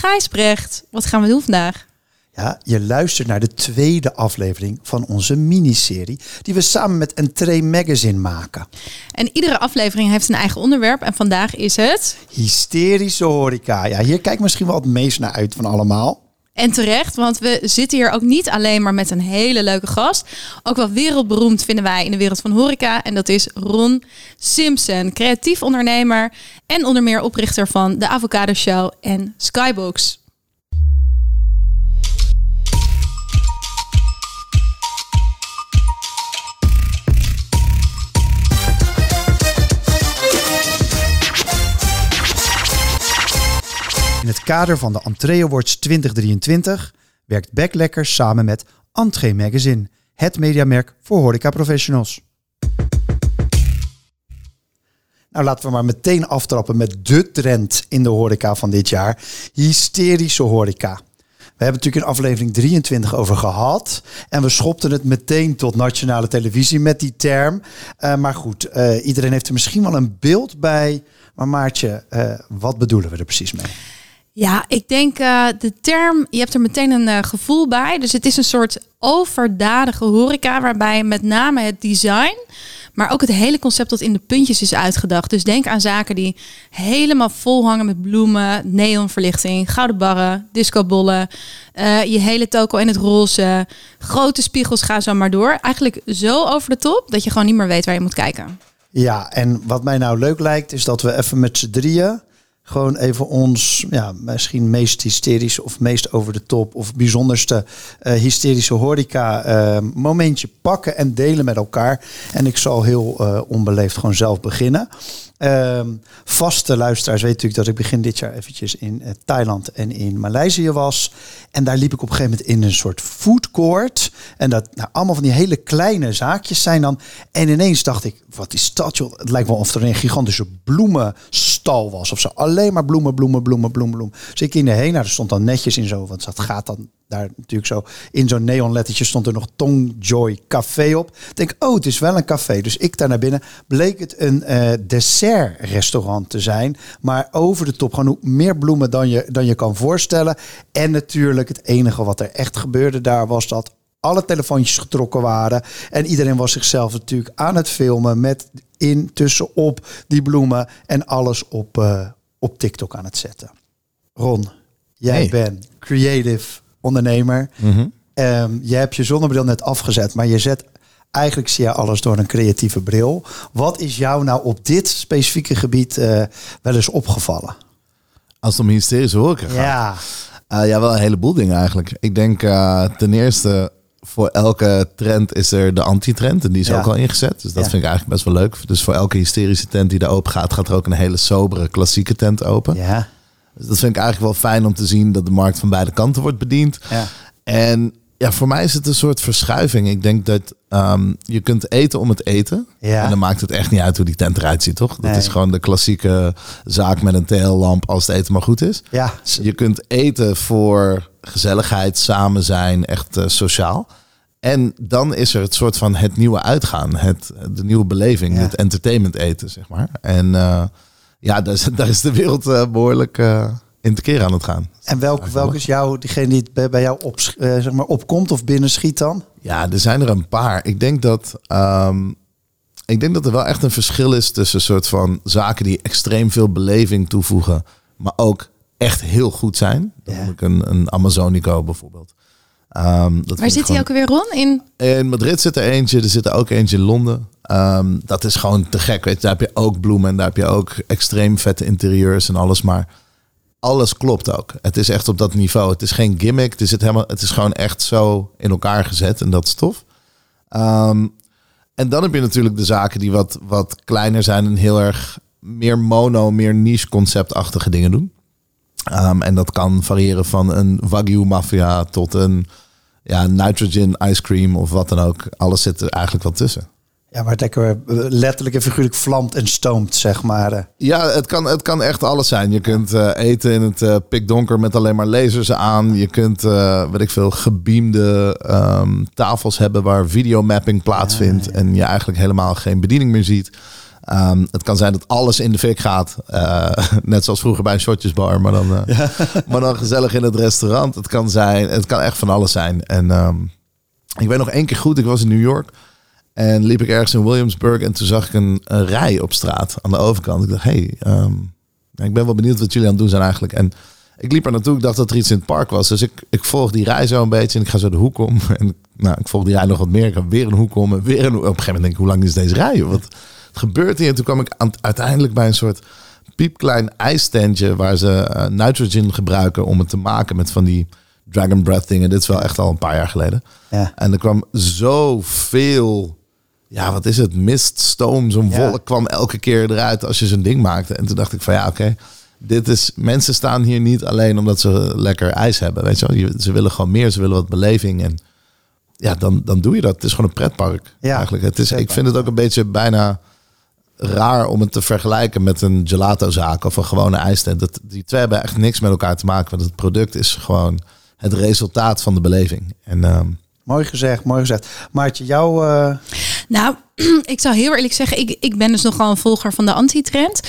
Gijsbrecht, wat gaan we doen vandaag? Ja, je luistert naar de tweede aflevering van onze miniserie die we samen met Entree Magazine maken. En iedere aflevering heeft een eigen onderwerp en vandaag is het... Hysterische horeca. Ja, hier kijk ik misschien wel het meest naar uit van allemaal. En terecht, want we zitten hier ook niet alleen maar met een hele leuke gast. Ook wel wereldberoemd vinden wij in de wereld van horeca. En dat is Ron Simpson, creatief ondernemer en onder meer oprichter van de Avocado Show en Skybox. In het kader van de Entree Awards 2023 werkt Backlekker samen met Entree Magazine, het mediamerk voor horeca professionals. Nou, laten we maar meteen aftrappen met de trend in de horeca van dit jaar. Hysterische horeca. We hebben natuurlijk in aflevering 23 over gehad. En we schopten het meteen tot nationale televisie met die term. Uh, maar goed, uh, iedereen heeft er misschien wel een beeld bij. Maar Maartje, uh, wat bedoelen we er precies mee? Ja, ik denk uh, de term, je hebt er meteen een uh, gevoel bij. Dus het is een soort overdadige horeca waarbij met name het design, maar ook het hele concept tot in de puntjes is uitgedacht. Dus denk aan zaken die helemaal vol hangen met bloemen, neonverlichting, gouden barren, discobollen, uh, je hele toko in het roze, grote spiegels, ga zo maar door. Eigenlijk zo over de top dat je gewoon niet meer weet waar je moet kijken. Ja, en wat mij nou leuk lijkt is dat we even met z'n drieën gewoon even ons ja, misschien meest hysterische of meest over de top of bijzonderste uh, hysterische horeca uh, momentje pakken en delen met elkaar. En ik zal heel uh, onbeleefd gewoon zelf beginnen. Um, vaste luisteraars weten natuurlijk dat ik begin dit jaar eventjes in Thailand en in Maleisië was. En daar liep ik op een gegeven moment in een soort food court. En dat nou, allemaal van die hele kleine zaakjes zijn dan. En ineens dacht ik, wat is dat? Het lijkt wel of er een gigantische bloemenstal was of zo. Alleen maar bloemen, bloemen, bloemen, bloemen, bloemen. Dus ik ging erheen. Nou, er stond dan netjes in zo, want dat gaat dan daar natuurlijk zo in zo'n neonlettertje stond er nog Tong Joy Café op. Ik denk, oh, het is wel een café. Dus ik daar naar binnen. Bleek het een uh, dessertrestaurant te zijn. Maar over de top gewoon meer bloemen dan je, dan je kan voorstellen. En natuurlijk het enige wat er echt gebeurde daar was dat alle telefoontjes getrokken waren. En iedereen was zichzelf natuurlijk aan het filmen met intussen op die bloemen en alles op, uh, op TikTok aan het zetten. Ron, jij hey. bent creative ondernemer. Mm -hmm. um, je hebt je zonnebril net afgezet, maar je zet eigenlijk zie je alles door een creatieve bril. Wat is jou nou op dit specifieke gebied uh, wel eens opgevallen? Als het om hysterische horeca gaat? Ja. Uh, ja, wel een heleboel dingen eigenlijk. Ik denk uh, ten eerste, voor elke trend is er de anti-trend. En die is ja. ook al ingezet. Dus dat ja. vind ik eigenlijk best wel leuk. Dus voor elke hysterische tent die daar open gaat, gaat er ook een hele sobere klassieke tent open. Ja. Dus dat vind ik eigenlijk wel fijn om te zien dat de markt van beide kanten wordt bediend. Ja. En ja, voor mij is het een soort verschuiving. Ik denk dat um, je kunt eten om het eten. Ja. En dan maakt het echt niet uit hoe die tent eruit ziet, toch? Dat is gewoon de klassieke zaak met een TL-lamp als het eten maar goed is. Ja, Je kunt eten voor gezelligheid, samen zijn, echt uh, sociaal. En dan is er het soort van het nieuwe uitgaan, het, de nieuwe beleving, Ja. het entertainment eten, zeg maar. En uh, ja, daar is, daar is de wereld uh, behoorlijk in te keer aan het gaan. en welk, welk is jou, degene die het bij, bij jou op, uh, zeg maar opkomt of binnenschiet dan? Ja, er zijn er een paar. Ik denk dat, um, ik denk dat er wel echt een verschil is tussen een soort van zaken die extreem veel beleving toevoegen, maar ook echt heel goed zijn. Dan Ja. noem ik een, een Amazonico bijvoorbeeld. Um, dat Waar zit hij ook weer, Ron? In... In Madrid zit er eentje, er zit er ook eentje in Londen. Um, dat is gewoon te gek. Weet je. Daar heb je ook bloemen en daar heb je ook extreem vette interieurs en alles. Maar alles klopt ook. Het is echt op dat niveau. Het is geen gimmick. Het is, het helemaal, het is gewoon echt zo in elkaar gezet en dat is tof. Um, en dan heb je natuurlijk de zaken die wat, wat kleiner zijn en heel erg meer mono, meer niche conceptachtige dingen doen. Um, en dat kan variëren van een Wagyu Mafia tot een ja, nitrogen ice cream of wat dan ook. Alles zit er eigenlijk wel tussen. Ja, waar het lekker eh, letterlijk en figuurlijk vlamt en stoomt, zeg maar. eh. Ja, het kan, het kan echt alles zijn. Je kunt uh, eten in het uh, pikdonker met alleen maar lasers aan. Je kunt, uh, weet ik veel, gebeamde um, tafels hebben waar videomapping plaatsvindt. Ja, ja. En je eigenlijk helemaal geen bediening meer ziet. Ehm, het kan zijn dat alles in de fik gaat. Eh, net zoals vroeger bij een shotjesbar, maar dan, eh, maar dan gezellig in het restaurant. Het kan zijn, het kan echt van alles zijn. En ehm, ik weet nog één keer goed, ik was in New York. En liep ik ergens in Williamsburg en toen zag ik een, een rij op straat aan de overkant. Ik dacht, hey, ehm, ik ben wel benieuwd wat jullie aan het doen zijn eigenlijk. En ik liep er naartoe, ik dacht dat er iets in het park was. Dus ik, ik volg die rij zo een beetje en ik ga zo de hoek om. En nou, ik volg die rij nog wat meer. Ik ga weer een hoek om en weer een hoek. Op een gegeven moment denk ik, hoe lang is deze rij? Wat gebeurt hier? En toen kwam ik aan, uiteindelijk bij een soort piepklein ijstentje waar ze uh, nitrogen gebruiken om het te maken met van die Dragon Breath dingen. Dit is wel echt al een paar jaar geleden. Ja. En er kwam zoveel, ja, wat is het? Mist, stoom, zo'n Ja. wolk kwam elke keer eruit als je zo'n ding maakte. En toen dacht ik van ja, oké. Dit is, mensen staan hier niet alleen omdat ze lekker ijs hebben. Weet je wel? Ze willen gewoon meer, ze willen wat beleving. En ja, dan, dan doe je dat. Het is gewoon een pretpark. Ja, eigenlijk. Het is, ik vind het ook een beetje bijna raar om het te vergelijken met een gelatozaak of een gewone ijstent. Dat, die twee hebben echt niks met elkaar te maken. Want het product is gewoon het resultaat van de beleving. En ehm, Mooi gezegd, mooi gezegd. Maartje, jou... eh, Nou, ik zal heel eerlijk zeggen, ik, ik ben dus nogal een volger van de anti-trend.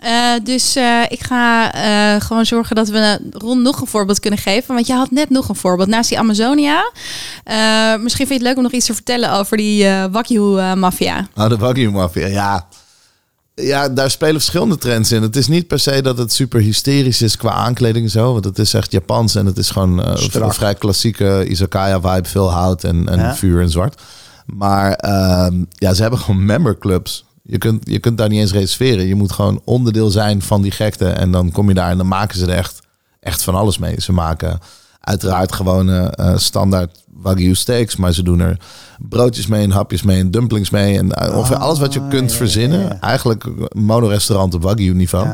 Eh, dus eh, ik ga eh, gewoon zorgen dat we Ron nog een voorbeeld kunnen geven. Want je had net nog een voorbeeld naast die Amazonia. Eh, misschien vind je het leuk om nog iets te vertellen over die eh Wagyu-maffia. Oh, de Wagyu Mafia, ja. Ja, daar spelen verschillende trends in. Het is niet per se dat het super hysterisch is qua aankleding en zo. Want het is echt Japans en het is gewoon eh, een vrij klassieke izakaya vibe. Veel hout en, en Ja. vuur en zwart. Maar ehm, ja, ze hebben gewoon memberclubs. Je kunt, je kunt daar niet eens reserveren. Je moet gewoon onderdeel zijn van die gekte. En dan kom je daar en dan maken ze er echt, echt van alles mee. Ze maken uiteraard gewoon eh, standaard Wagyu steaks. Maar ze doen er broodjes mee en hapjes mee en dumplings mee. En eh, ongeveer alles wat je Ah, kunt verzinnen. ja, ja. Eigenlijk een monorestaurant op Wagyu niveau.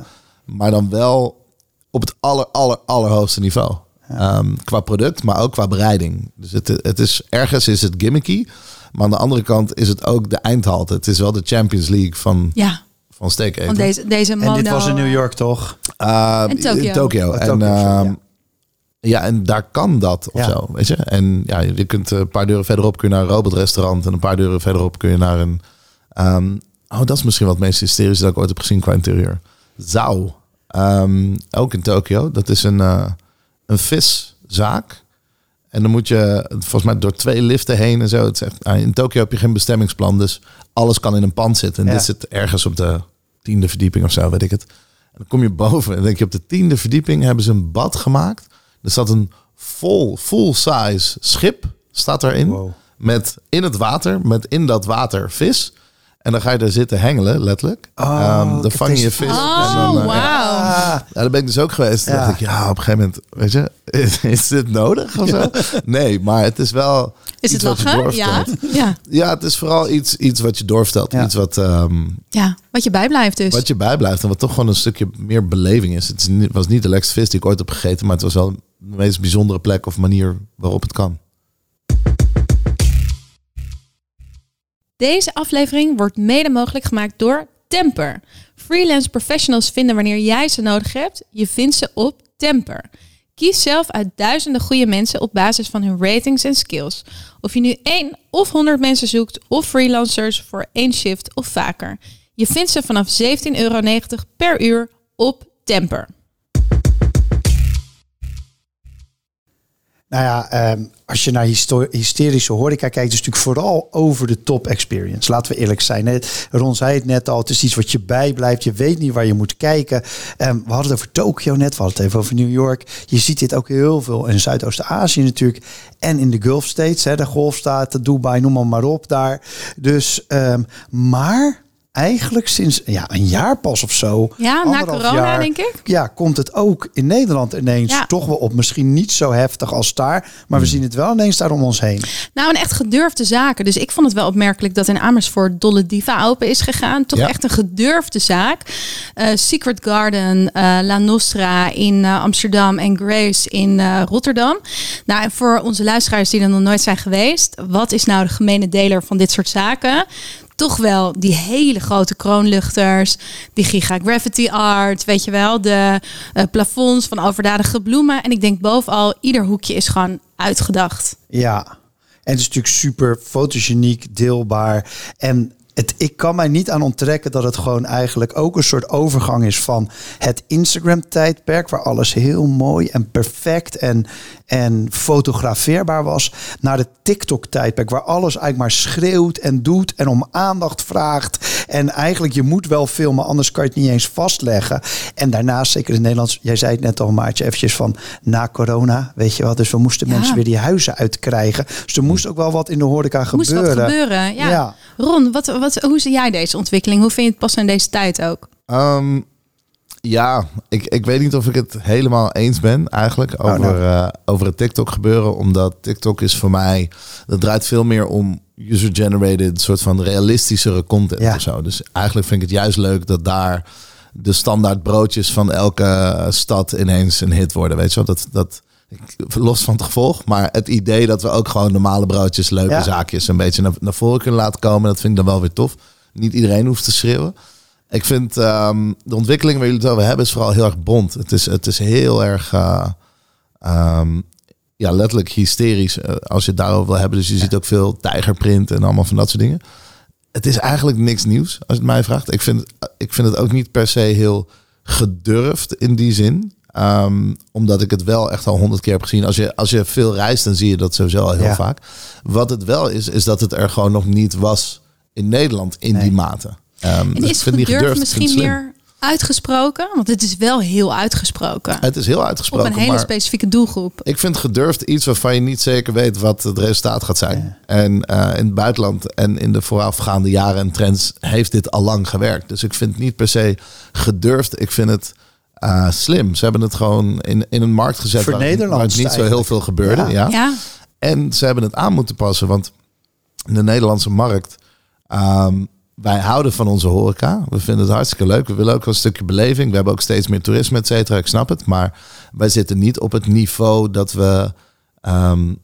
Maar dan wel op het aller, aller, allerhoogste niveau. Ehm, qua product, maar ook qua bereiding. Dus het, het is, ergens is het gimmicky. Maar aan de andere kant is het ook de eindhalte. Het is wel de Champions League van, Ja, van steak eten. van deze, deze mono... en dit was in New York, toch? Uh, En Tokio. in Tokio. Oh, En, ehm, ja. ja. en daar kan dat of Ja. zo, weet je. En ja, je kunt een paar deuren verderop kun je naar een robotrestaurant. En een paar deuren verderop kun je naar een... ehm, oh, dat is misschien wat het meest hysterische dat ik ooit heb gezien qua interieur. Zao. Ehm, ook in Tokio. Dat is een, eh, een viszaak. En dan moet je volgens mij door twee liften heen en zo. Het nou, in Tokio heb je geen bestemmingsplan, dus alles kan in een pand zitten. En Ja. dit zit ergens op de tiende verdieping of zo, weet ik het. En dan kom je boven en denk je op de tiende verdieping hebben ze een bad gemaakt. Er staat een vol, full size schip, staat erin. Wow. Met in het water, met in dat water vis. En dan ga je daar zitten hengelen, letterlijk. Oh, Ehm, dan vang je vis. Oh, en dan, eh, ja, daar ben ik dus ook geweest. Ja. dacht ik, ja, op een gegeven moment, weet je, is, is dit nodig of zo? Nee, maar het is wel Is iets het wat je lachen? Ja. ja. Ja, het is vooral iets, iets wat je doorvertelt. Iets wat, ehm, Ja, wat je bijblijft dus. wat je bijblijft en wat toch gewoon een stukje meer beleving is. Het was niet de lekkerste vis die ik ooit heb gegeten, maar het was wel de meest bijzondere plek of manier waarop het kan. Deze aflevering wordt mede mogelijk gemaakt door Temper. Freelance professionals vinden wanneer jij ze nodig hebt. Je vindt ze op Temper. Kies zelf uit duizenden goede mensen op basis van hun ratings en skills. Of je nu één of 100 mensen zoekt of freelancers voor één shift of vaker. Je vindt ze vanaf 17,90 euro per uur op Temper. Nou ja, ehm, als je naar hysterische horeca kijkt, is het natuurlijk vooral over de top experience. Laten we eerlijk zijn. Ron zei het net al, het is iets wat je bijblijft. Je weet niet waar je moet kijken. Ehm, we hadden het over Tokio net, we hadden het even over New York. Je ziet dit ook heel veel in Zuidoost-Azië natuurlijk. En in de Gulf States, hè, de golfstaten, Dubai, noem maar, maar op daar. Dus, ehm, maar eigenlijk sinds ja, een jaar pas of zo. Ja, na corona, denk ik. Ja, komt het ook in Nederland ineens Ja. toch wel op. Misschien niet zo heftig als daar, maar we zien het wel ineens daar om ons heen. Nou, een echt gedurfde zaken. Dus ik vond het wel opmerkelijk dat in Amersfoort Dolle Diva open is gegaan. Toch Ja. echt een gedurfde zaak. Eh, Secret Garden, eh, La Nostra in eh, Amsterdam en Grace in eh, Rotterdam. Nou, en voor onze luisteraars die er nog nooit zijn geweest. Wat is nou de gemene deler van dit soort zaken? Toch wel die hele grote kroonluchters, die gigagravity art, weet je wel, de eh, plafonds van overdadige bloemen. En ik denk bovenal, ieder hoekje is gewoon uitgedacht. Ja, en het is natuurlijk super fotogeniek, deelbaar. En het, ik kan mij niet aan onttrekken dat het gewoon eigenlijk ook een soort overgang is van het Instagram-tijdperk, waar alles heel mooi en perfect en, en fotografeerbaar was, naar het TikTok-tijdperk, waar alles eigenlijk maar schreeuwt en doet en om aandacht vraagt. En eigenlijk, je moet wel filmen, anders kan je het niet eens vastleggen. En daarnaast, zeker in Nederlands, jij zei het net al, Maartje, eventjes van na corona, weet je wel. Dus we moesten Ja. mensen weer die huizen uitkrijgen. Dus er moest ook wel wat in de horeca Moest gebeuren. wat gebeuren. Ja. Ja. Ron, wat, wat, hoe zie jij deze ontwikkeling? Hoe vind je het passen in deze tijd ook? Ehm, ja, ik, ik weet niet of ik het helemaal eens ben eigenlijk over, nou. eh, over het TikTok gebeuren. Omdat TikTok is voor mij, dat draait veel meer om user-generated, soort van realistischere content Ja. of zo. Dus eigenlijk vind ik het juist leuk dat daar de standaard broodjes van elke stad ineens een hit worden. Weet je wel, dat... dat Los van het gevolg, maar het idee dat we ook gewoon normale broodjes, leuke Ja. zaakjes een beetje naar, naar voren kunnen laten komen, dat vind ik dan wel weer tof. Niet iedereen hoeft te schreeuwen. Ik vind ehm, de ontwikkeling waar jullie het over hebben is vooral heel erg bond. Het is, het is heel erg, eh, ehm, ja, letterlijk hysterisch eh, als je het daarover wil hebben. Dus je ziet ook veel tijgerprint en allemaal van dat soort dingen. Het is eigenlijk niks nieuws, als je het mij vraagt. Ik vind, ik vind het ook niet per se heel gedurfd in die zin. Ehm, omdat ik het wel echt al honderd keer heb gezien. Als je, als je veel reist, dan zie je dat sowieso al heel Ja. vaak. Wat het wel is, is dat het er gewoon nog niet was in Nederland in Nee. die mate. Ehm, En dus ik is vind gedurfd gedurfd, misschien meer uitgesproken? Want het is wel heel uitgesproken. Het is heel Op uitgesproken. een hele specifieke doelgroep. ik vind gedurfd iets waarvan je niet zeker weet wat het resultaat gaat zijn. En eh, in het buitenland en in de voorafgaande jaren en trends heeft dit al lang gewerkt. Dus ik vind het niet per se gedurfd. Ik vind het eh, slim. Ze hebben het gewoon in, in een markt gezet waar, waar het Vernederlandst niet zo heel veel gebeurde. Ja. Ja. Ja, En ze hebben het aan moeten passen, want de Nederlandse markt, ehm, wij houden van onze horeca. We vinden het hartstikke leuk. We willen ook wel een stukje beleving. We hebben ook steeds meer toerisme, et cetera. Ik snap het. Maar wij zitten niet op het niveau dat we ehm,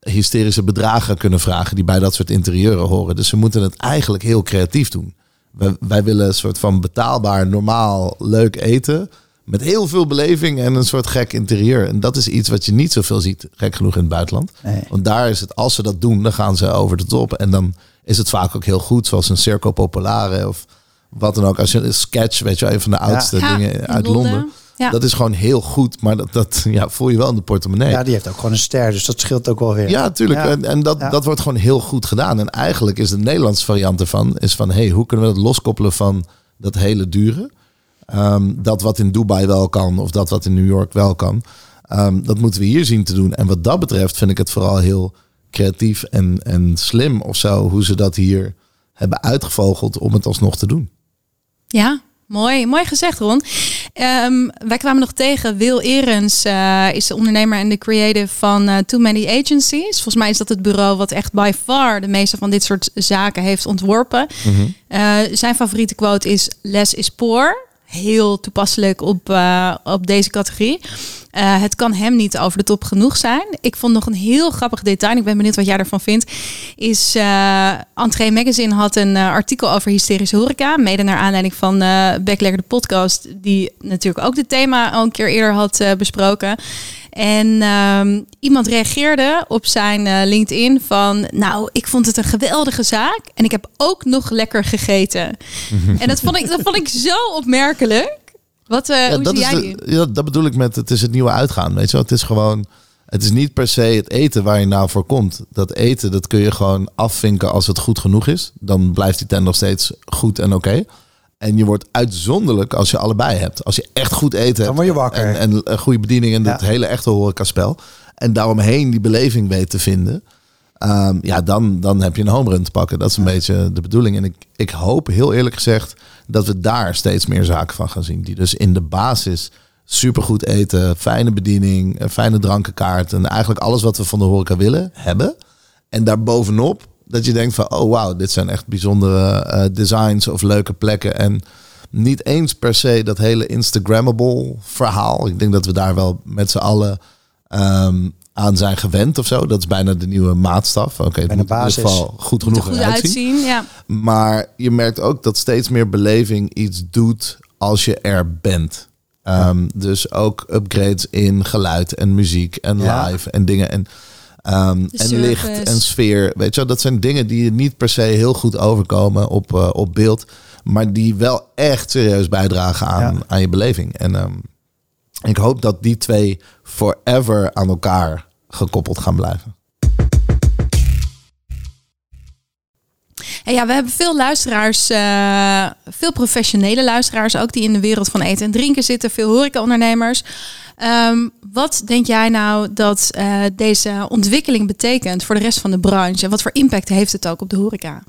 hysterische bedragen kunnen vragen die bij dat soort interieuren horen. Dus we moeten het eigenlijk heel creatief doen. Wij, wij willen een soort van betaalbaar, normaal, leuk eten. Met heel veel beleving en een soort gek interieur. En dat is iets wat je niet zoveel ziet, gek genoeg in het buitenland. Nee. Want daar is het, als ze dat doen, dan gaan ze over de top. En dan is het vaak ook heel goed, zoals een Circo Popolare of wat dan ook. Als je een sketch, weet je wel, een van de oudste Ja, dingen in uit Londen. Londen. Ja. Dat is gewoon heel goed, maar dat, dat ja, voel je wel in de portemonnee. Ja, die heeft ook gewoon een ster, dus dat scheelt ook wel weer. Ja, tuurlijk. Ja. En, en dat, Ja. dat wordt gewoon heel goed gedaan. En eigenlijk is de Nederlandse variant ervan... is van, hey, hoe kunnen we dat loskoppelen van dat hele dure? Ehm, dat wat in Dubai wel kan, of dat wat in New York wel kan. Ehm, dat moeten we hier zien te doen. En wat dat betreft vind ik het vooral heel creatief en, en slim of zo... hoe ze dat hier hebben uitgevogeld om het alsnog te doen. Ja, mooi. Mooi gezegd, Ron. Ehm, wij kwamen nog tegen. Wil Erens eh, is de ondernemer en de creative van eh, Too Many Agencies. Volgens mij is dat het bureau wat echt by far de meeste van dit soort zaken heeft ontworpen. Eh, zijn favoriete quote is less is poor. Heel toepasselijk op, op deze categorie. Eh, het kan hem niet over de top genoeg zijn. Ik vond nog een heel grappig detail. Ik ben benieuwd wat jij ervan vindt. Is Entree Magazine had een eh, artikel over hysterische horeca. Mede naar aanleiding van eh Backlegger de podcast. Die natuurlijk ook dit thema al een keer eerder had besproken. En ehm, iemand reageerde op zijn LinkedIn van... Nou, ik vond het een geweldige zaak. En ik heb ook nog lekker gegeten. en dat vond ik, dat vond ik zo opmerkelijk. Wat, eh hoe dat, zie is jij de- ja, dat bedoel ik met het is het nieuwe uitgaan. Weet je wel? Het is gewoon. Het is niet per se het eten waar je nou voor komt. Dat eten, dat kun je gewoon afvinken als het goed genoeg is. Dan blijft die tent nog steeds goed en oké. En je wordt uitzonderlijk als je allebei hebt. Als je echt goed eten hebt. Dan word je wakker. En, en een goede bediening en Ja. het hele echte horecaspel. En daaromheen die beleving weet te vinden. Ehm, ja, dan, dan heb je een home run te pakken. Dat is een beetje de bedoeling. En ik, ik hoop heel eerlijk gezegd dat we daar steeds meer zaken van gaan zien. Die dus in de basis supergoed eten, fijne bediening, een fijne drankenkaart. En eigenlijk alles wat we van de horeca willen hebben. En daarbovenop dat je denkt van, oh wauw, dit zijn echt bijzondere eh, designs of leuke plekken. En niet eens per se dat hele Instagrammable verhaal. Ik denk dat we daar wel met z'n allen ehm, aan zijn gewend of zo. Dat is bijna de nieuwe maatstaf. Oké, het Bijna moet in basis. ieder geval goed genoeg goed eruit zien. uitzien. Ja. Maar je merkt ook dat steeds meer beleving iets doet als je er bent. Ehm, Dus ook upgrades in geluid en muziek en Ja. live en dingen. En Ehm, en licht en sfeer. Weet je, wel, dat zijn dingen die niet per se heel goed overkomen op, eh, op beeld. Maar die wel echt serieus bijdragen aan, Ja. aan je beleving. En ehm, ik hoop dat die twee forever aan elkaar gekoppeld gaan blijven. En ja, we hebben veel luisteraars, eh, veel professionele luisteraars ook, die in de wereld van eten en drinken zitten, veel horecaondernemers. Ehm wat denk jij nou dat eh, deze ontwikkeling betekent voor de rest van de branche? En wat voor impact heeft het ook op de horeca?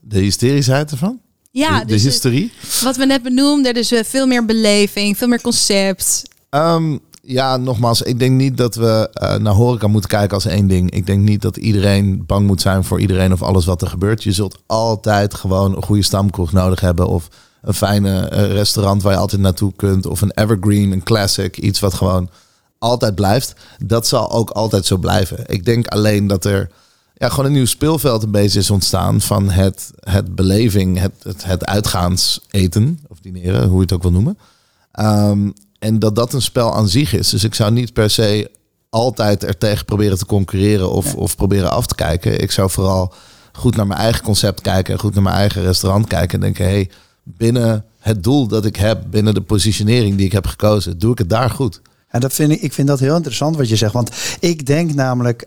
De hysterischheid ervan? Ja, de, de dus het- hysterie? wat we net benoemden, dus eh, veel meer beleving, veel meer concept. Ehm, ja, nogmaals, ik denk niet dat we eh, naar horeca moeten kijken als één ding. Ik denk niet dat iedereen bang moet zijn voor iedereen of alles wat er gebeurt. Je zult altijd gewoon een goede stamkroeg nodig hebben of een fijne eh, restaurant waar je altijd naartoe kunt of een evergreen, een classic, iets wat gewoon altijd blijft. Dat zal ook altijd zo blijven. Ik denk alleen dat er ja, gewoon een nieuw speelveld een beetje is ontstaan van het, het beleving, het, het, het uitgaans eten of dineren, hoe je het ook wil noemen. Ehm, en dat dat een spel aan zich is. Dus ik zou niet per se altijd er tegen proberen te concurreren of, of proberen af te kijken. Ik zou vooral goed naar mijn eigen concept kijken en goed naar mijn eigen restaurant kijken en denken, hey, binnen het doel dat ik heb, binnen de positionering die ik heb gekozen, doe ik het daar goed. En dat vind ik, ik vind dat heel interessant wat je zegt. Want ik denk namelijk,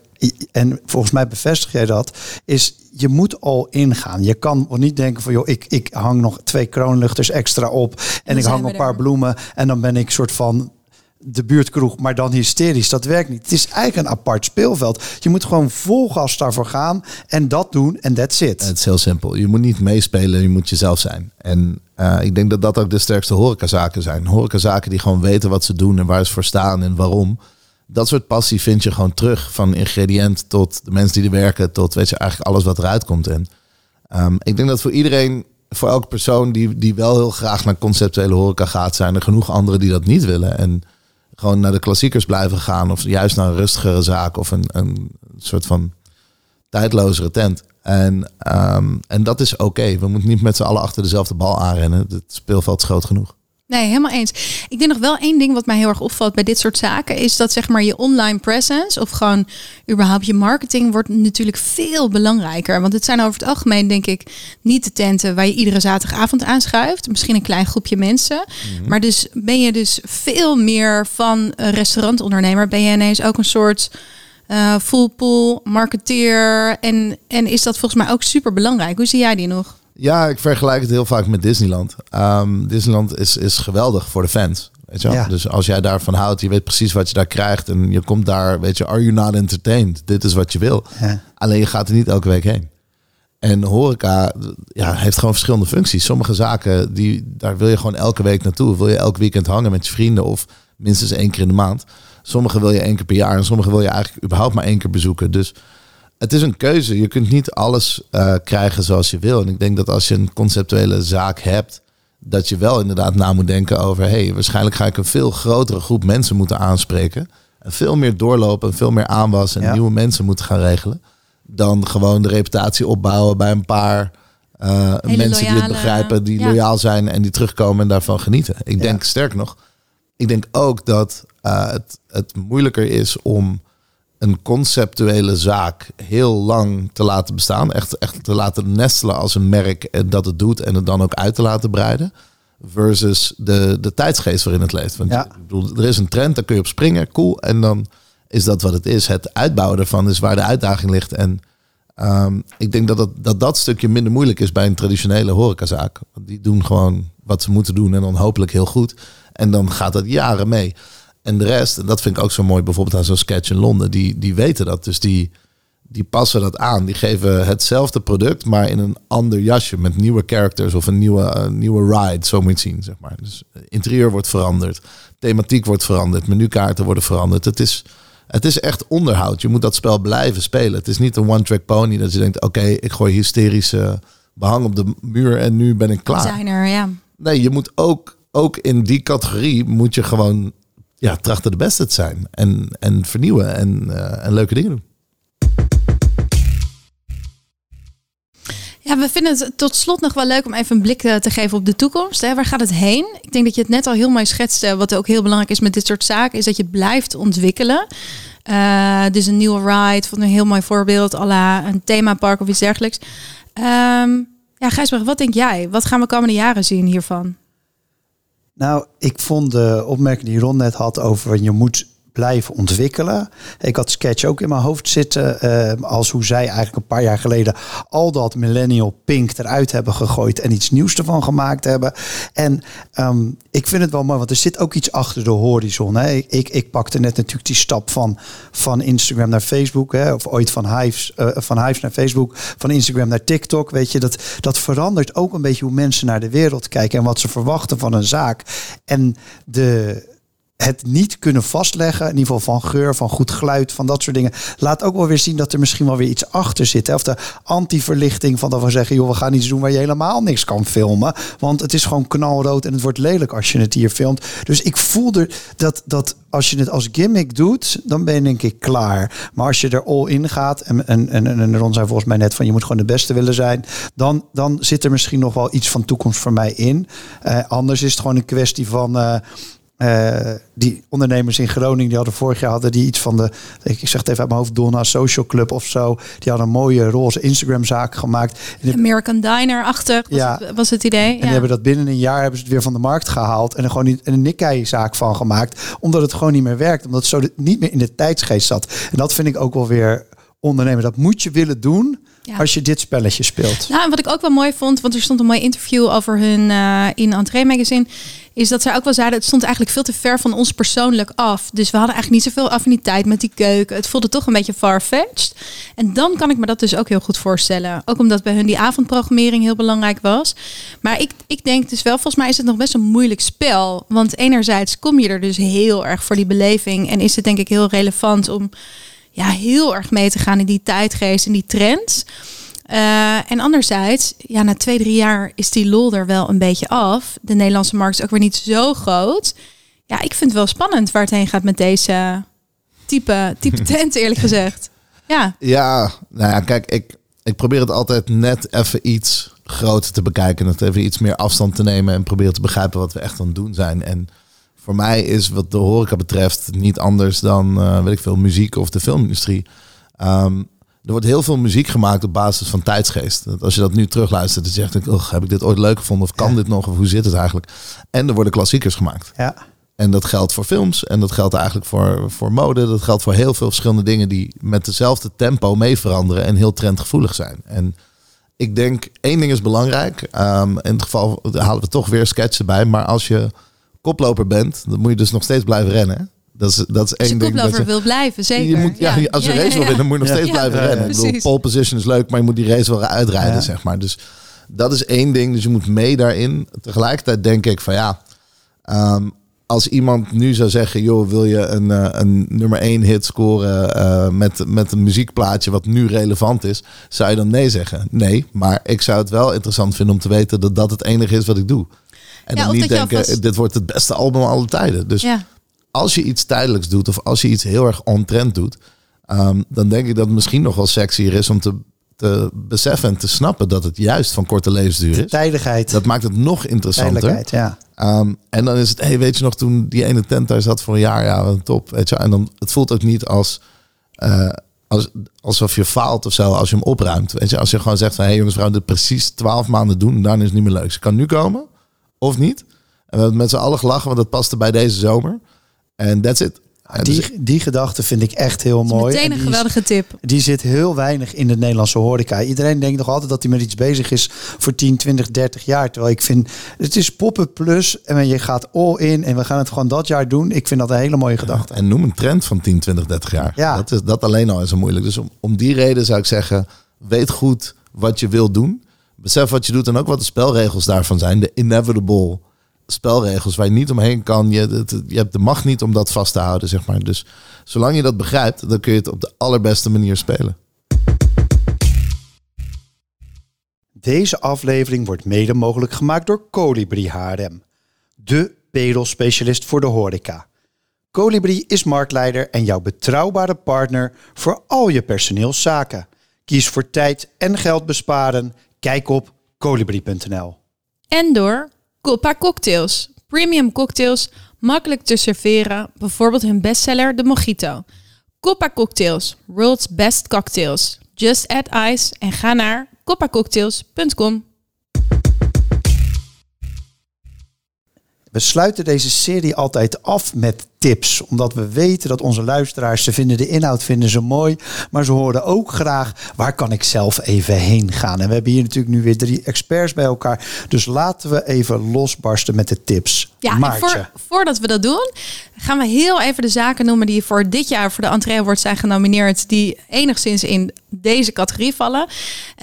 en volgens mij bevestig jij dat, is je moet al ingaan. Je kan niet denken van joh, ik, ik hang nog twee kroonluchters extra op en Dan ik hang een paar er. bloemen en dan ben ik soort van de buurtkroeg, maar dan hysterisch. Dat werkt niet. Het is eigenlijk een apart speelveld. Je moet gewoon vol gas daarvoor gaan en dat doen en that's it. Het is heel simpel. Je moet niet meespelen, je moet jezelf zijn. En eh, ik denk dat dat ook de sterkste horecazaken zijn. Horecazaken die gewoon weten wat ze doen en waar ze voor staan en waarom. Dat soort passie vind je gewoon terug. Van ingrediënt tot de mensen die er werken, tot weet je, eigenlijk alles wat eruit komt. En ehm, ik denk dat voor iedereen, voor elke persoon die, die wel heel graag naar conceptuele horeca gaat, zijn er genoeg anderen die dat niet willen. En gewoon naar de klassiekers blijven gaan. Of juist naar een rustigere zaak of een, een soort van tijdlozere tent. En, ehm, en dat is oké. We moeten niet met z'n allen achter dezelfde bal aanrennen. Het speelveld is groot genoeg. Nee, helemaal eens. Ik denk nog wel één ding wat mij heel erg opvalt bij dit soort zaken is dat zeg maar je online presence of gewoon überhaupt je marketing wordt natuurlijk veel belangrijker. Want het zijn over het algemeen denk ik niet de tenten waar je iedere zaterdagavond aanschuift. Misschien een klein groepje mensen. Maar dus ben je dus veel meer van restaurantondernemer. Ben je ineens ook een soort eh full pool marketeer. En, en is dat volgens mij ook super belangrijk. Hoe zie jij die nog? Ja, ik vergelijk het heel vaak met Disneyland. Ehm, Disneyland is, is geweldig voor de fans. Weet je wel? Ja. Dus als jij daarvan houdt, je weet precies wat je daar krijgt. En je komt daar, weet je, are you not entertained? Dit is wat je wil. Ja. Alleen je gaat er niet elke week heen. En horeca ja, heeft gewoon verschillende functies. Sommige zaken, die, daar wil je gewoon elke week naartoe. Wil je elk weekend hangen met je vrienden of minstens één keer in de maand. Sommige wil je één keer per jaar en sommige wil je eigenlijk überhaupt maar één keer bezoeken. Dus het is een keuze. Je kunt niet alles eh, krijgen zoals je wil. En ik denk dat als je een conceptuele zaak hebt, dat je wel inderdaad na moet denken over, hey, waarschijnlijk ga ik een veel grotere groep mensen moeten aanspreken. En veel meer doorlopen en veel meer aanwas en Ja. nieuwe mensen moeten gaan regelen. Dan gewoon de reputatie opbouwen bij een paar eh, mensen die het begrijpen, die ja. loyaal zijn en die terugkomen en daarvan genieten. Ik denk sterk nog, ik denk ook dat eh, het, het moeilijker is om een conceptuele zaak heel lang te laten bestaan. Echt, echt te laten nestelen als een merk en dat het doet en het dan ook uit te laten breiden. Versus de, de tijdsgeest waarin het leeft. Want Ja. ik bedoel, er is een trend, daar kun je op springen, cool. En dan is dat wat het is. Het uitbouwen ervan is waar de uitdaging ligt. En ehm, ik denk dat dat, dat dat stukje minder moeilijk is bij een traditionele horecazaak. Want die doen gewoon wat ze moeten doen en dan hopelijk heel goed. En dan gaat dat jaren mee. En de rest, en dat vind ik ook zo mooi, bijvoorbeeld aan zo'n sketch in Londen, die, die weten dat. Dus die, die passen dat aan. Die geven hetzelfde product, maar in een ander jasje met nieuwe characters of een nieuwe, eh, nieuwe ride, zo moet je het zien, zeg maar. Dus eh, interieur wordt veranderd, thematiek wordt veranderd, menukaarten worden veranderd. Het is, het is echt onderhoud. Je moet dat spel blijven spelen. Het is niet een one-track pony dat je denkt, oké, ik gooi hysterische behang op de muur en nu ben ik klaar. Designer, ja. Nee, je moet ook, ook in die categorie moet je gewoon ja, trachten de beste te zijn. En, en vernieuwen en, eh, en leuke dingen doen. Ja, we vinden het tot slot nog wel leuk om even een blik eh, te geven op de toekomst. Waar gaat het heen? Ik denk dat je het net al heel mooi schetste. Wat ook heel belangrijk is met dit soort zaken, is dat je blijft ontwikkelen. Uh, dus een nieuwe ride, vond een heel mooi voorbeeld, à la een themapark of iets dergelijks. Um, ja, Gijsberg, wat denk jij? Wat gaan we komende jaren zien hiervan? Nou, ik vond de opmerking die Ron net had over je moet blijven ontwikkelen. Ik had Sketch ook in mijn hoofd zitten. Uh, als hoe zij eigenlijk een paar jaar geleden al dat millennial pink eruit hebben gegooid en iets nieuws ervan gemaakt hebben. En um, ik vind het wel mooi, want er zit ook iets achter de horizon. Hè. Ik, ik pakte net natuurlijk die stap van, van Instagram naar Facebook. Hè, of ooit van Hives, uh, van Hives naar Facebook. Van Instagram naar TikTok. Weet je, dat, dat verandert ook een beetje hoe mensen naar de wereld kijken en wat ze verwachten van een zaak. En de het niet kunnen vastleggen, in ieder geval van geur, van goed geluid, van dat soort dingen, laat ook wel weer zien dat er misschien wel weer iets achter zit. Hè? Of de anti-verlichting van dat we zeggen, joh, we gaan iets doen waar je helemaal niks kan filmen. Want het is gewoon knalrood en het wordt lelijk als je het hier filmt. Dus ik voelde dat, dat als je het als gimmick doet, dan ben je denk ik klaar. Maar als je er all in gaat, en, en, en, en Ron zei volgens mij net van je moet gewoon de beste willen zijn, dan, dan zit er misschien nog wel iets van toekomst voor mij in. Uh, anders is het gewoon een kwestie van. Uh, uh, die ondernemers in Groningen, die hadden vorig jaar hadden die iets van de, ik zeg het even uit mijn hoofd, Donna Social Club of zo. Die hadden een mooie roze Instagram zaak gemaakt. En American Diner achter was, ja. was het idee. En die hebben dat binnen een jaar hebben ze het weer van de markt gehaald en er gewoon een Nikkei zaak van gemaakt, omdat het gewoon niet meer werkt, omdat het zo niet meer in de tijdsgeest zat. En dat vind ik ook wel weer ondernemen. Dat moet je willen doen. Als je dit spelletje speelt. Nou, en wat ik ook wel mooi vond, want er stond een mooi interview over hun uh, in Entree Magazine, is dat zij ook wel zeiden, het stond eigenlijk veel te ver van ons persoonlijk af. Dus we hadden eigenlijk niet zoveel affiniteit met die keuken. Het voelde toch een beetje far-fetched. En dan kan ik me dat dus ook heel goed voorstellen. Ook omdat bij hun die avondprogrammering heel belangrijk was. Maar ik, ik denk dus wel, volgens mij is het nog best een moeilijk spel. Want enerzijds kom je er dus heel erg voor die beleving. En is het denk ik heel relevant om ja, heel erg mee te gaan in die tijdgeest en die trends. Uh, en anderzijds, ja, na twee, drie jaar is die lol er wel een beetje af. De Nederlandse markt is ook weer niet zo groot. Ja, ik vind het wel spannend waar het heen gaat met deze type, type tent, eerlijk gezegd. Ja. Ja, nou ja, kijk, ik, ik probeer het altijd net even iets groter te bekijken. Het even iets meer afstand te nemen en proberen te begrijpen wat we echt aan het doen zijn. En voor mij is wat de horeca betreft niet anders dan, uh, weet ik veel, muziek of de filmindustrie. Um, er wordt heel veel muziek gemaakt op basis van tijdsgeest. Als je dat nu terugluistert, dan zegt ik, oh, heb ik dit ooit leuk gevonden of kan dit nog of hoe zit het eigenlijk? En er worden klassiekers gemaakt. Ja. En dat geldt voor films en dat geldt eigenlijk voor, voor mode. Dat geldt voor heel veel verschillende dingen die met dezelfde tempo mee veranderen en heel trendgevoelig zijn. En ik denk, één ding is belangrijk. Um, in het geval halen we toch weer sketchen bij. Maar als je koploper bent, dan moet je dus nog steeds blijven rennen. Dat is, dat is één ding. dat je wil blijven, zeker. Je moet, ja, als je race wil winnen, moet je nog steeds blijven rennen. Ik bedoel, pole position is leuk, maar je moet die race wel uitrijden, zeg maar. Dus dat is één ding. Dus je moet mee daarin. Tegelijkertijd denk ik van ja, um, als iemand nu zou zeggen, joh, wil je een, uh, een nummer één hit scoren uh, met, met een muziekplaatje wat nu relevant is, zou je dan nee zeggen? Nee, maar ik zou het wel interessant vinden om te weten dat dat het enige is wat ik doe. En dan niet denken, dit wordt het beste album aller tijden. Dus ja als je iets tijdelijks doet of als je iets heel erg on-trend doet, um, dan denk ik dat het misschien nog wel sexier is om te, te beseffen en te snappen dat het juist van korte levensduur is. Tijdigheid. Dat maakt het nog interessanter. Ja. Um, en dan is het, hey, weet je nog, toen die ene tent daar zat voor een jaar, ja, top. Weet je, en dan, het voelt ook niet als, uh, als, alsof je faalt of zo als je hem opruimt. Weet je, als je gewoon zegt van, hé hey, jongens, gaan dit precies twaalf maanden doen, dan is het niet meer leuk. Ze kan nu komen of niet. En we hebben met z'n allen gelachen, want dat paste bij deze zomer. En that's it. Die, dus- die gedachte vind ik echt heel mooi. Meteen een geweldige tip. Die zit heel weinig in de Nederlandse horeca. Iedereen denkt nog altijd dat hij met iets bezig is voor 10, 20, 30 jaar. Terwijl ik vind, het is poppen plus en je gaat all in en we gaan het gewoon dat jaar doen. Ik vind dat een hele mooie gedachte. en noem een trend van 10, 20, 30 jaar. Ja. Dat, is, dat alleen al is zo moeilijk. Dus om, om die reden zou ik zeggen, weet goed wat je wilt doen. Besef wat je doet en ook wat de spelregels daarvan zijn. De inevitable spelregels waar je niet omheen kan. Je, je hebt de macht niet om dat vast te houden, zeg maar. Dus zolang je dat begrijpt, dan kun je het op de allerbeste manier spelen. Deze aflevering wordt mede mogelijk gemaakt door Colibri HRM, de pedelspecialist voor de horeca. Colibri is marktleider en jouw betrouwbare partner voor al je personeelszaken. Kies voor tijd en geld besparen. Kijk op colibri.nl. En door Copa cocktails. Premium cocktails, makkelijk te serveren. Bijvoorbeeld hun bestseller, de Mojito. Coppa Cocktails, world's best cocktails. Just add ice en ga naar coppacocktails.com. We sluiten deze serie altijd af met tips. Omdat we weten dat onze luisteraars, ze vinden de inhoud vinden ze mooi. Maar ze horen ook graag, waar kan ik zelf even heen gaan? En we hebben hier natuurlijk nu weer drie experts bij elkaar. Dus laten we even losbarsten met de tips. Ja, voor, voordat we dat doen, gaan we heel even de zaken noemen die voor dit jaar voor de Entree Awards zijn genomineerd. Die enigszins in deze categorie vallen.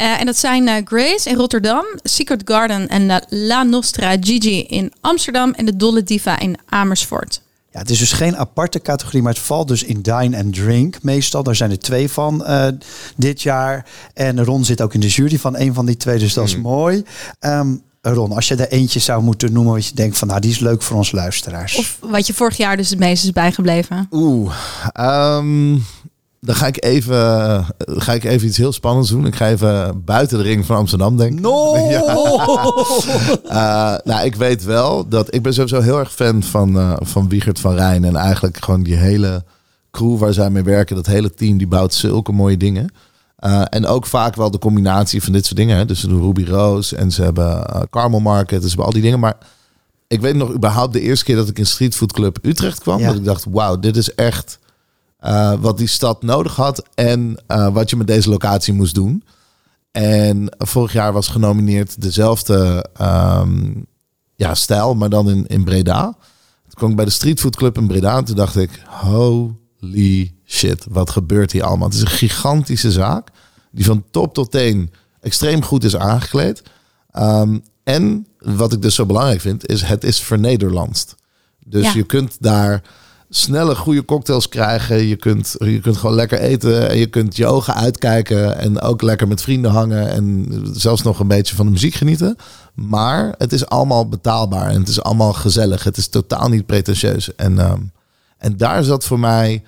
Uh, en dat zijn uh, Grace in Rotterdam, Secret Garden en uh, La Nostra Gigi in Amsterdam en de Dolle Diva in Amersfoort. Ja, het is dus geen aparte categorie, maar het valt dus in Dine and Drink meestal. Daar zijn er twee van uh, dit jaar. En Ron zit ook in de jury van een van die twee, dus dat is mooi. Um, Ron, als je er eentje zou moeten noemen wat je denkt van, nou, die is leuk voor onze luisteraars. Of wat je vorig jaar dus het meest is bijgebleven. Oeh, um, dan ga ik, even, ga ik even iets heel spannends doen. Ik ga even buiten de ring van Amsterdam denken. No! Ja. Uh, nou, ik weet wel dat ik ben sowieso heel erg fan van, uh, van Wiegert van Rijn. En eigenlijk gewoon die hele crew waar zij mee werken. Dat hele team die bouwt zulke mooie dingen. Uh, en ook vaak wel de combinatie van dit soort dingen. Hè. Dus ze doen Ruby Rose en ze hebben Carmel Market. Dus ze hebben al die dingen. Maar ik weet nog überhaupt de eerste keer dat ik in Streetfood Club Utrecht kwam. Ja. Dat ik dacht, wauw, dit is echt uh, wat die stad nodig had en wat je met deze locatie moest doen. En vorig jaar was genomineerd dezelfde um, ja, stijl, maar dan in, in Breda. Toen kwam ik bij de Streetfood Club in Breda en toen dacht ik, holy shit, wat gebeurt hier allemaal? Het is een gigantische zaak die van top tot teen extreem goed is aangekleed. Um, en wat ik dus zo belangrijk vind, is het is vernederlandst. Dus ja. je kunt daar snelle, goede cocktails krijgen. Je kunt, je kunt gewoon lekker eten en je kunt je ogen uitkijken en ook lekker met vrienden hangen en zelfs nog een beetje van de muziek genieten. Maar het is allemaal betaalbaar en het is allemaal gezellig. Het is totaal niet pretentieus. En, um, en daar zat voor mij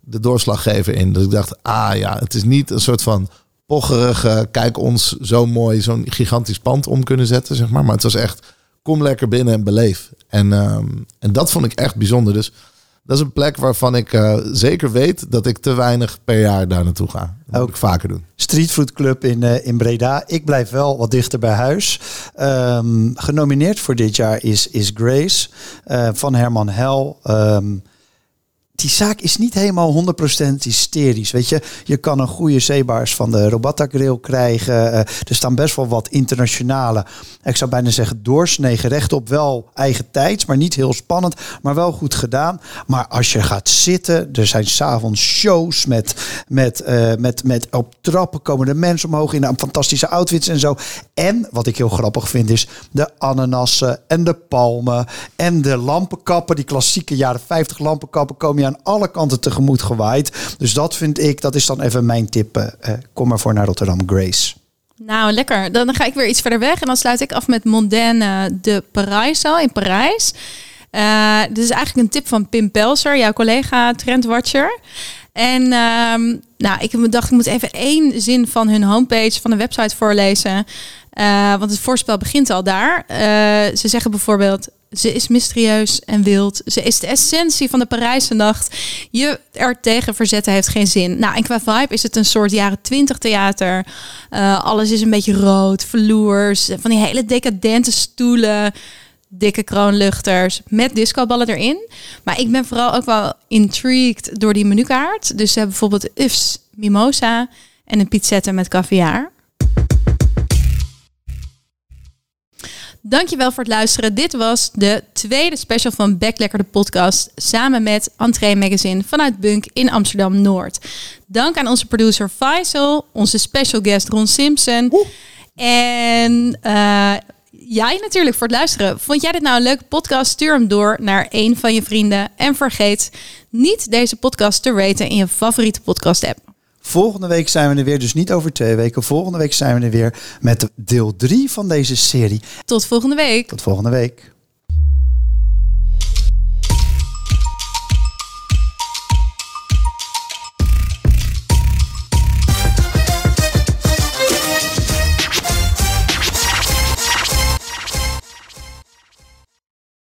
de doorslaggever in. Dat ik dacht, ah ja, het is niet een soort van pocherige, kijk ons zo mooi, zo'n gigantisch pand om kunnen zetten, zeg maar. Maar het was echt, kom lekker binnen en beleef. En, um, en dat vond ik echt bijzonder. Dus dat is een plek waarvan ik uh, zeker weet dat ik te weinig per jaar daar naartoe ga. Dat ook vaker doen. Streetfood Club in, uh, in Breda. Ik blijf wel wat dichter bij huis. Um, genomineerd voor dit jaar is, is Grace uh, van Herman Hel. Um, die zaak is niet helemaal 100% hysterisch. Weet je, je kan een goede zeebaars van de Robatta Grill krijgen. Uh, er staan best wel wat internationale, ik zou bijna zeggen, doorsnee gerecht op. Wel eigen tijds, maar niet heel spannend, maar wel goed gedaan. Maar als je gaat zitten, er zijn s'avonds shows met, met, uh, met, met op trappen komen de mensen omhoog in een fantastische outfits en zo. En wat ik heel grappig vind is de ananassen en de palmen en de lampenkappen. Die klassieke jaren 50 lampenkappen komen je aan alle kanten tegemoet gewaaid. Dus dat vind ik, dat is dan even mijn tip. Uh, kom maar voor naar Rotterdam, Grace. Nou, lekker. Dan ga ik weer iets verder weg. En dan sluit ik af met Mondaine de Paraiso in Parijs. Uh, dit is eigenlijk een tip van Pim Pelser, jouw collega Trendwatcher. En um, nou, ik dacht, ik moet even één zin van hun homepage, van de website voorlezen. Want het voorspel begint al daar. Ze zeggen bijvoorbeeld: ze is mysterieus en wild. Ze is de essentie van de Parijse nacht. Je er tegen verzetten heeft geen zin. Nou, en qua vibe is het een soort jaren twintig theater. Uh, alles is een beetje rood, vloers, van die hele decadente stoelen dikke kroonluchters met discoballen erin. Maar ik ben vooral ook wel intrigued door die menukaart. Dus ze hebben bijvoorbeeld Ufs Mimosa en een pizzetta met caviar. Dankjewel voor het luisteren. Dit was de tweede special van Backlekker de podcast. Samen met Entree Magazine vanuit Bunk in Amsterdam-Noord. Dank aan onze producer Faisal. Onze special guest Ron Simpson. Oeh. En uh, jij natuurlijk voor het luisteren. Vond jij dit nou een leuke podcast? Stuur hem door naar een van je vrienden. En vergeet niet deze podcast te raten in je favoriete podcast app. Volgende week zijn we er weer, dus niet over twee weken. Volgende week zijn we er weer met deel 3 van deze serie. Tot volgende week. Tot volgende week.